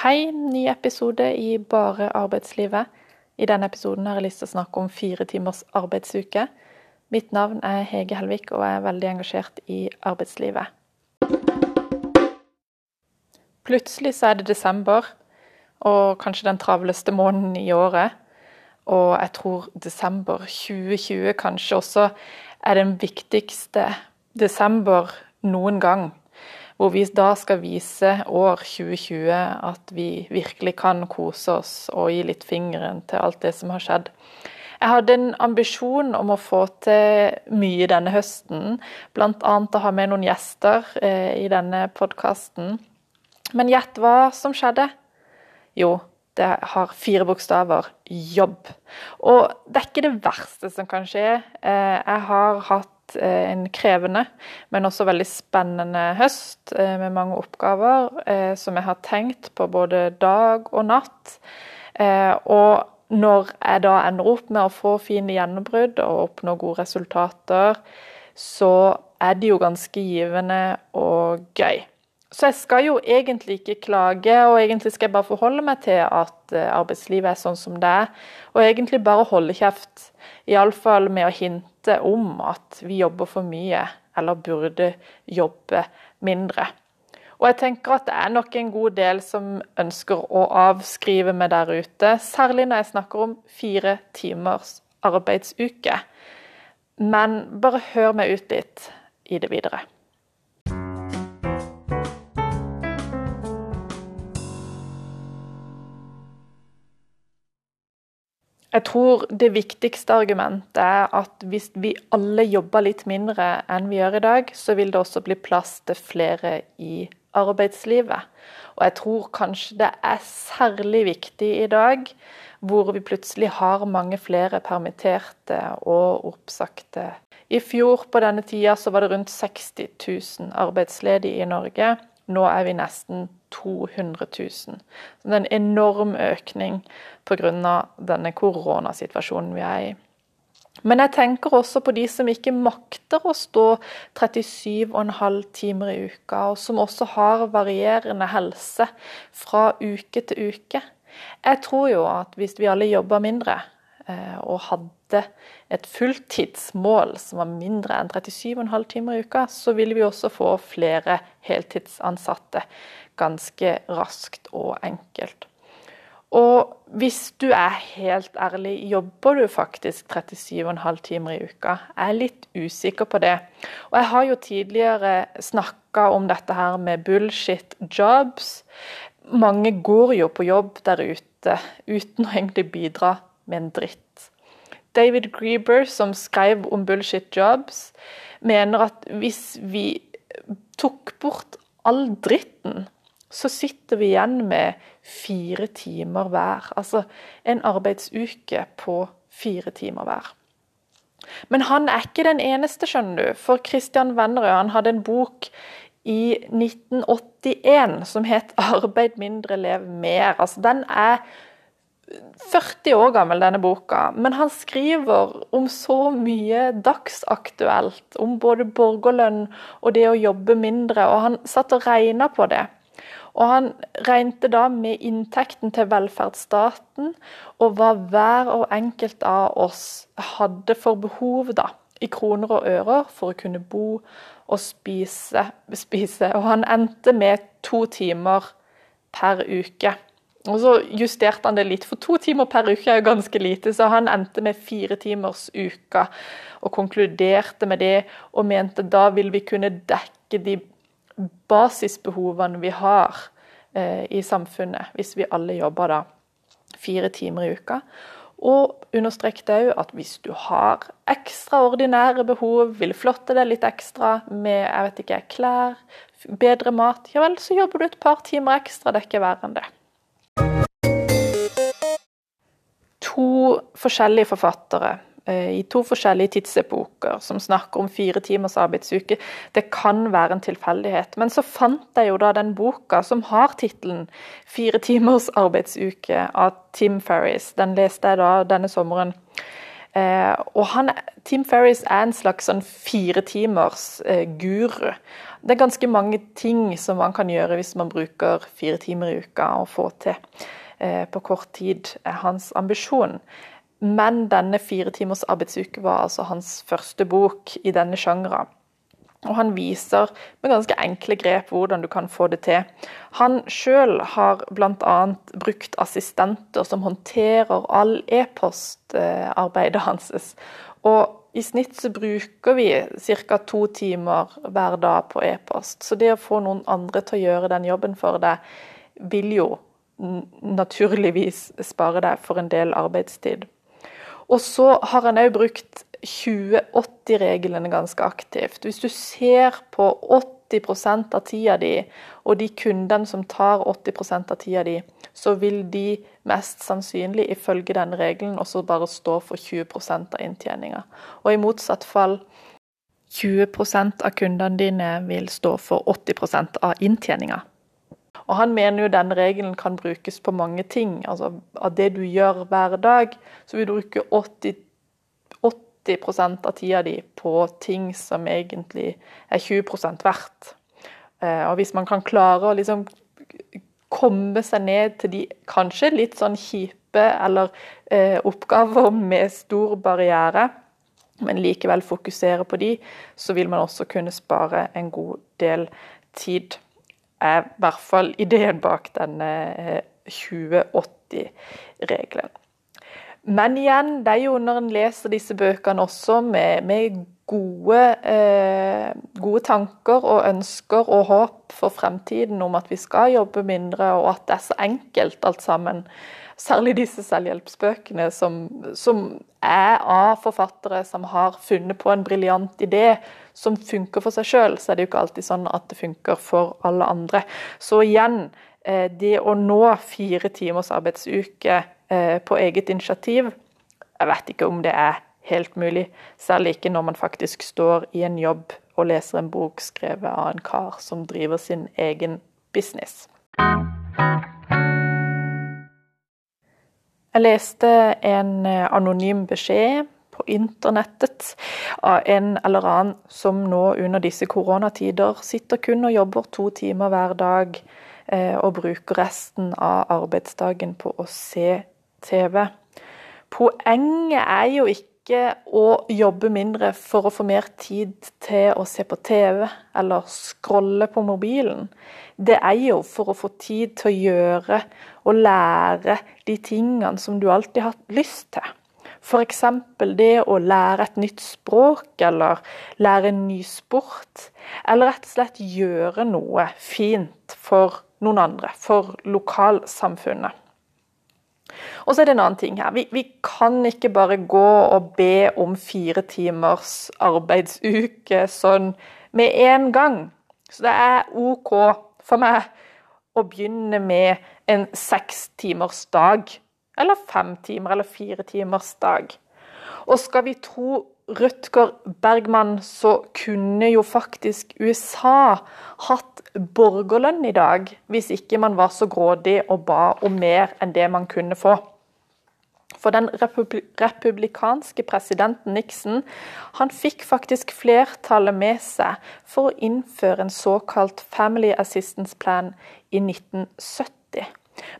Hei, ny episode i Bare arbeidslivet. I denne episoden har jeg lyst til å snakke om fire timers arbeidsuke. Mitt navn er Hege Helvik, og jeg er veldig engasjert i arbeidslivet. Plutselig så er det desember, og kanskje den travleste måneden i året. Og jeg tror desember 2020 kanskje også er den viktigste desember noen gang hvor vi da skal vise år 2020 at vi virkelig kan kose oss og gi litt fingeren til alt det som har skjedd. Jeg hadde en ambisjon om å få til mye denne høsten, bl.a. å ha med noen gjester eh, i denne podkasten. Men gjett hva som skjedde? Jo, det har fire bokstaver jobb. Og det er ikke det verste som kan skje. Eh, jeg har hatt Eh, en krevende, men også veldig spennende høst eh, med mange oppgaver eh, som jeg har tenkt på både dag og natt. Og når jeg da ender opp med å få fine gjennombrudd og oppnå gode resultater, så er det jo ganske givende og gøy. Så jeg skal jo egentlig ikke klage, og egentlig skal jeg bare forholde meg til at arbeidslivet er sånn som det er. Og egentlig bare holde kjeft. Iallfall med å hinte om at vi jobber for mye, eller burde jobbe mindre. Og jeg tenker at det er nok en god del som ønsker å avskrive meg der ute, særlig når jeg snakker om fire timers arbeidsuke. Men bare hør meg ut litt i det videre. Jeg tror det viktigste argumentet er at hvis vi alle jobber litt mindre enn vi gjør i dag, så vil det også bli plass til flere i arbeidslivet. Og jeg tror kanskje det er særlig viktig i dag, hvor vi plutselig har mange flere permitterte og oppsagte. I fjor på denne tida så var det rundt 60 000 arbeidsledige i Norge. Nå er vi nesten 200 000. Så det er en enorm økning pga. denne koronasituasjonen vi er i. Men jeg tenker også på de som ikke makter å stå 37,5 timer i uka, og som også har varierende helse fra uke til uke. Jeg tror jo at hvis vi alle jobber mindre, og hadde et fulltidsmål som var mindre enn 37,5 timer i uka, så ville vi også få flere heltidsansatte ganske raskt og enkelt. Og hvis du er helt ærlig, jobber du faktisk 37,5 timer i uka? Jeg er litt usikker på det. Og jeg har jo tidligere snakka om dette her med bullshit jobs. Mange går jo på jobb der ute uten å egentlig bidra med en dritt. David Grieber, som skrev om bullshit jobs, mener at hvis vi tok bort all dritten så sitter vi igjen med fire timer hver. Altså en arbeidsuke på fire timer hver. Men han er ikke den eneste, skjønner du. For Christian Vennerød hadde en bok i 1981 som het 'Arbeid mindre, lev mer'. Altså, den er 40 år gammel, denne boka, men han skriver om så mye dagsaktuelt. Om både borgerlønn og det å jobbe mindre, og han satt og regna på det. Og han regnet da med inntekten til velferdsstaten og hva hver og enkelt av oss hadde for behov da, i kroner og ører for å kunne bo og spise. spise. Og han endte med to timer per uke. Og så justerte han det litt, for to timer per uke er jo ganske lite, så han endte med fire timers uka og konkluderte med det, og mente da vil vi kunne dekke de basisbehovene vi har eh, i samfunnet, hvis vi alle jobber da fire timer i uka. Og understrekte òg at hvis du har ekstraordinære behov, vil flotte deg litt ekstra med jeg vet ikke, klær, bedre mat, ja vel, så jobber du et par timer ekstra. Det er ikke verre enn det. To forskjellige forfattere Eh, i to forskjellige tidsepoker som snakker om fire timers arbeidsuke. Det kan være en tilfeldighet. Men så fant jeg jo da den boka som har tittelen 'Fire timers arbeidsuke' av Tim Ferris. Den leste jeg da denne sommeren. Eh, og han, Tim Ferris er en slags sånn fire timers guru. Det er ganske mange ting som man kan gjøre hvis man bruker fire timer i uka å få til eh, på kort tid, er hans ambisjon. Men denne fire timers arbeidsuke var altså hans første bok i denne sjangeren. Og han viser med ganske enkle grep hvordan du kan få det til. Han sjøl har bl.a. brukt assistenter som håndterer all e-postarbeidet hans. Og i snitt så bruker vi ca. to timer hver dag på e-post. Så det å få noen andre til å gjøre den jobben for deg, vil jo naturligvis spare deg for en del arbeidstid. Og så har han òg brukt 20-80-regelen er ganske aktivt. Hvis du ser på 80% av tida di, og de kundene som tar 80% av tida di, så vil de mest sannsynlig ifølge denne regelen også bare stå for 20% av inntjeninga. Og i motsatt fall 20% av kundene dine vil stå for 80% av inntjeninga. Og Han mener jo denne regelen kan brukes på mange ting. Altså Av det du gjør hver dag, så vil du bruke 80 80% av tida di på ting som egentlig er 20 verdt. Eh, og hvis man kan klare å liksom komme seg ned til de kanskje litt sånn kjipe eller eh, oppgaver med stor barriere, men likevel fokusere på de, så vil man også kunne spare en god del tid. Er i hvert fall ideen bak denne 2080-regelen. Eh, men igjen, det er jo når en leser disse bøkene også med, med gode, eh, gode, tanker og ønsker og håp for fremtiden om at vi skal jobbe mindre, og at det er så enkelt alt sammen. Særlig disse selvhjelpsbøkene som, som er av forfattere som har funnet på en briljant idé som funker for seg sjøl, så er det jo ikke alltid sånn at det funker for alle andre. Så igjen, eh, det å nå fire timers arbeidsuke Eh, på eget initiativ. Jeg vet ikke om det er helt mulig, særlig ikke når man faktisk står i en jobb og leser en bok skrevet av en kar som driver sin egen business. Jeg leste en eh, anonym beskjed på internettet av en eller annen som nå under disse koronatider sitter kun og jobber to timer hver dag eh, og bruker resten av arbeidsdagen på å se TV. Poenget er jo ikke å jobbe mindre for å få mer tid til å se på TV eller scrolle på mobilen. Det er jo for å få tid til å gjøre og lære de tingene som du alltid har hatt lyst til. F.eks. det å lære et nytt språk, eller lære en ny sport. Eller rett og slett gjøre noe fint for noen andre, for lokalsamfunnet. Og så er det en annen ting her. Vi, vi, kan ikke bare gå og be om fire timers arbeidsuke sånn med en gang. Så det er OK for meg å begynne med en seks timers dag. Eller fem timer, eller fire timers dag. Og skal vi tro Rødger Bergman, så kunne jo faktisk USA hatt borgerlønn i dag, hvis ikke man var så grådig og ba om mer enn det man kunne få. For den republikanske presidenten Nixon han fikk faktisk flertallet med seg for å innføre en såkalt Family Assistance Plan i 1970.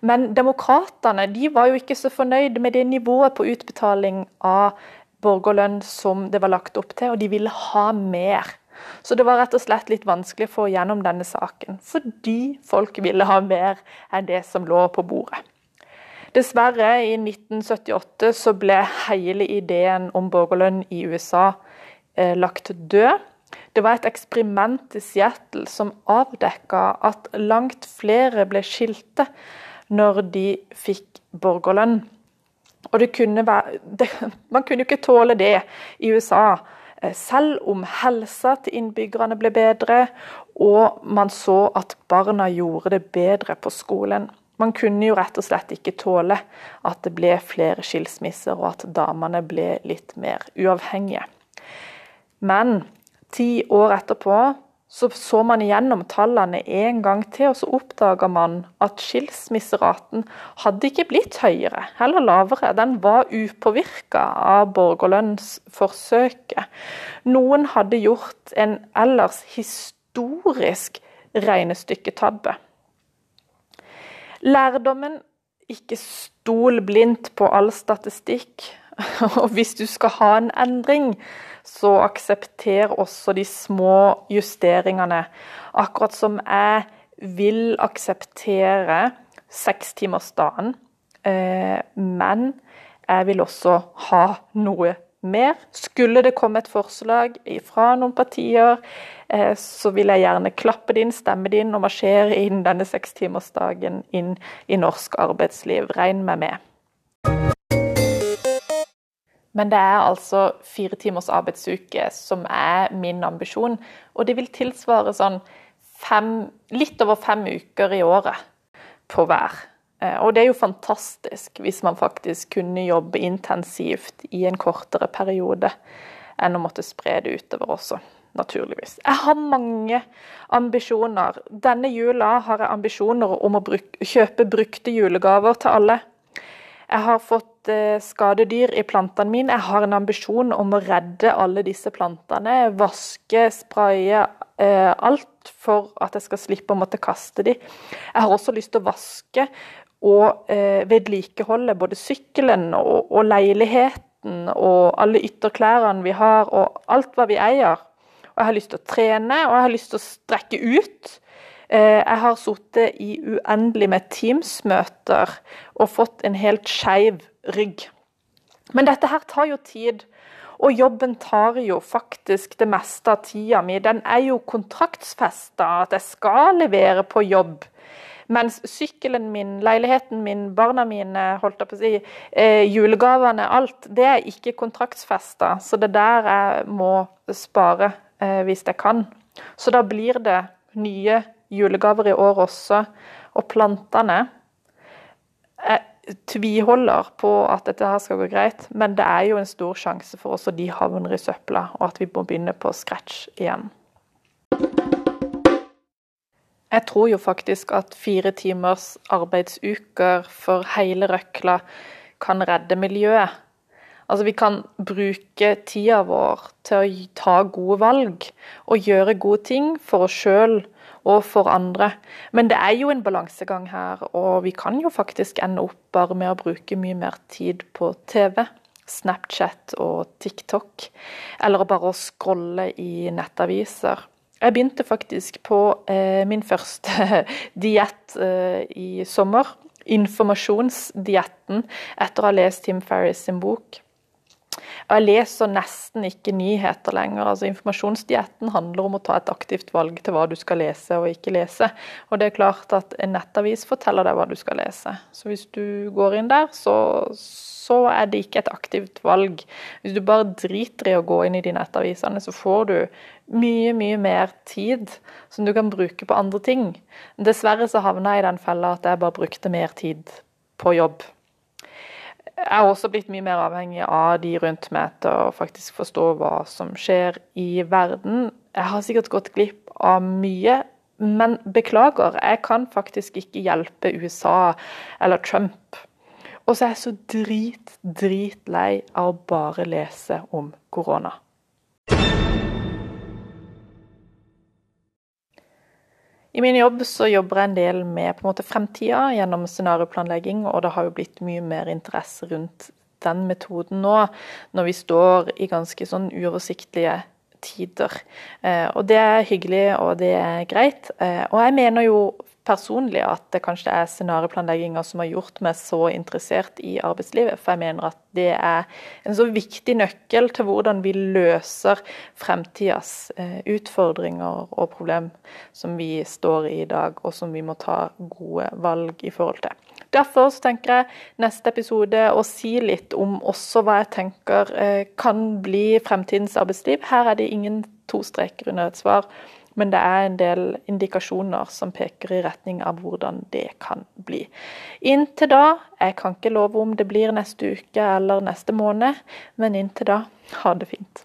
Men demokratene var jo ikke så fornøyd med det nivået på utbetaling av borgerlønn som det var lagt opp til, og de ville ha mer. Så det var rett og slett litt vanskelig å få gjennom denne saken, fordi folk ville ha mer enn det som lå på bordet. Dessverre, i 1978 så ble hele ideen om borgerlønn i USA eh, lagt død. Det var et eksperiment i Seattle som avdekka at langt flere ble skilte når de fikk borgerlønn. Og kunne være, det, Man kunne jo ikke tåle det i USA. Eh, selv om helsa til innbyggerne ble bedre, og man så at barna gjorde det bedre på skolen. Man kunne jo rett og slett ikke tåle at det ble flere skilsmisser, og at damene ble litt mer uavhengige. Men ti år etterpå så så man igjennom tallene en gang til, og så oppdaga man at skilsmisseraten hadde ikke blitt høyere, heller lavere. Den var upåvirka av borgerlønnsforsøket. Noen hadde gjort en ellers historisk regnestykketabbe. Lærdommen ikke stol blindt på all statistikk. Og hvis du skal ha en endring, så aksepter også de små justeringene. Akkurat som jeg vil akseptere sekstimersdagen. Eh, men jeg vil også ha noe mer. Skulle det komme et forslag fra noen partier, eh, så vil jeg gjerne klappe det inn, stemme det inn og marsjere inn denne sekstimersdagen inn i norsk arbeidsliv. Regn meg med. Men det er altså fire timers arbeidsuke som er min ambisjon. Og det vil tilsvare sånn fem, litt over fem uker i året på hver. Eh, og det er jo fantastisk hvis man faktisk kunne jobbe intensivt i en kortere periode enn å måtte spre det utover også, naturligvis. Jeg har mange ambisjoner. Denne jula har jeg ambisjoner om å bruke, kjøpe brukte julegaver til alle. Jeg har fått eh, skadedyr i plantene mine. Jeg har en ambisjon om å redde alle disse plantene. Vaske, spraye, eh, alt for at jeg skal slippe å måtte kaste dem. Jeg har også lyst til å vaske og eh, vedlikeholde både sykkelen og, og, leiligheten og alle ytterklærne vi har, og alt hva vi eier. Og jeg har lyst til å trene, og jeg har lyst til å strekke ut. Eh, jeg har sittet i uendelig med Teams-møter og fått en helt skeiv rygg. Men dette her tar jo tid. Og jobben tar jo faktisk det meste av tida mi. Den er jo kontraktsfesta, at jeg skal levere på jobb. Mens sykkelen min, leiligheten min, barna mine, holdt jeg på å si, eh, julegavene, alt, det er ikke kontraktsfesta. Så det er der jeg må spare eh, hvis jeg kan. Så da blir det nye julegaver i år også. Og plantene Jeg tviholder på at dette her skal gå greit, men det er jo en stor sjanse for at de havner i søpla, og at vi må begynne på scratch igjen. Jeg tror jo faktisk at fire timers arbeidsuker for hele røkla kan redde miljøet. Altså Vi kan bruke tida vår til å ta gode valg og gjøre gode ting for oss sjøl og for andre. Men det er jo en balansegang her, og vi kan jo faktisk ende opp bare med å bruke mye mer tid på TV. Snapchat og TikTok, eller bare å scrolle i nettaviser. Jeg begynte faktisk på eh, min første diett eh, i sommer. Informasjonsdietten etter å ha lest Tim Ferris sin bok. Jeg leser nesten ikke nyheter lenger. altså Informasjonsdietten handler om å ta et aktivt valg til hva du skal lese og ikke lese. Og det er klart at en nettavis forteller deg hva du skal lese. Så hvis du går inn der, så, så er det ikke et aktivt valg. Hvis du bare driter i å gå inn i de nettavisene, så får du mye, mye mer tid som du kan bruke på andre ting. Dessverre så havna jeg i den fella at jeg bare brukte mer tid på jobb jeg har også blitt mye mer avhengig av de rundt meg til å faktisk forstå hva som skjer i verden. Jeg har sikkert gått glipp av mye, men beklager, jeg kan faktisk ikke hjelpe USA eller Trump. Og så er jeg så drit, dritlei av å bare lese om korona. Min jobb så jobber jeg en del med på en måte fremtida gjennom scenarioplanlegging, og det har jo blitt mye mer interesse rundt den metoden nå, når vi står i ganske sånn uoversiktlige tider. Eh, og det er hyggelig, og det er greit. Eh, og jeg mener jo personlig at det kanskje er scenarioplanlegginga som har gjort meg så interessert i arbeidslivet. For jeg mener at det er en så viktig nøkkel til hvordan vi løser fremtidas eh, utfordringer og problem som vi står i i dag, og som vi må ta gode valg i forhold til. Derfor så tenker jeg neste episode å si litt om også hva jeg tenker eh, kan bli fremtidens arbeidsliv. Her er det ingen to streker under et svar. Men det er en del indikasjoner som peker i retning av hvordan det kan bli. Inntil da, jeg kan ikke love om det blir neste uke eller neste måned, men inntil da, ha det fint.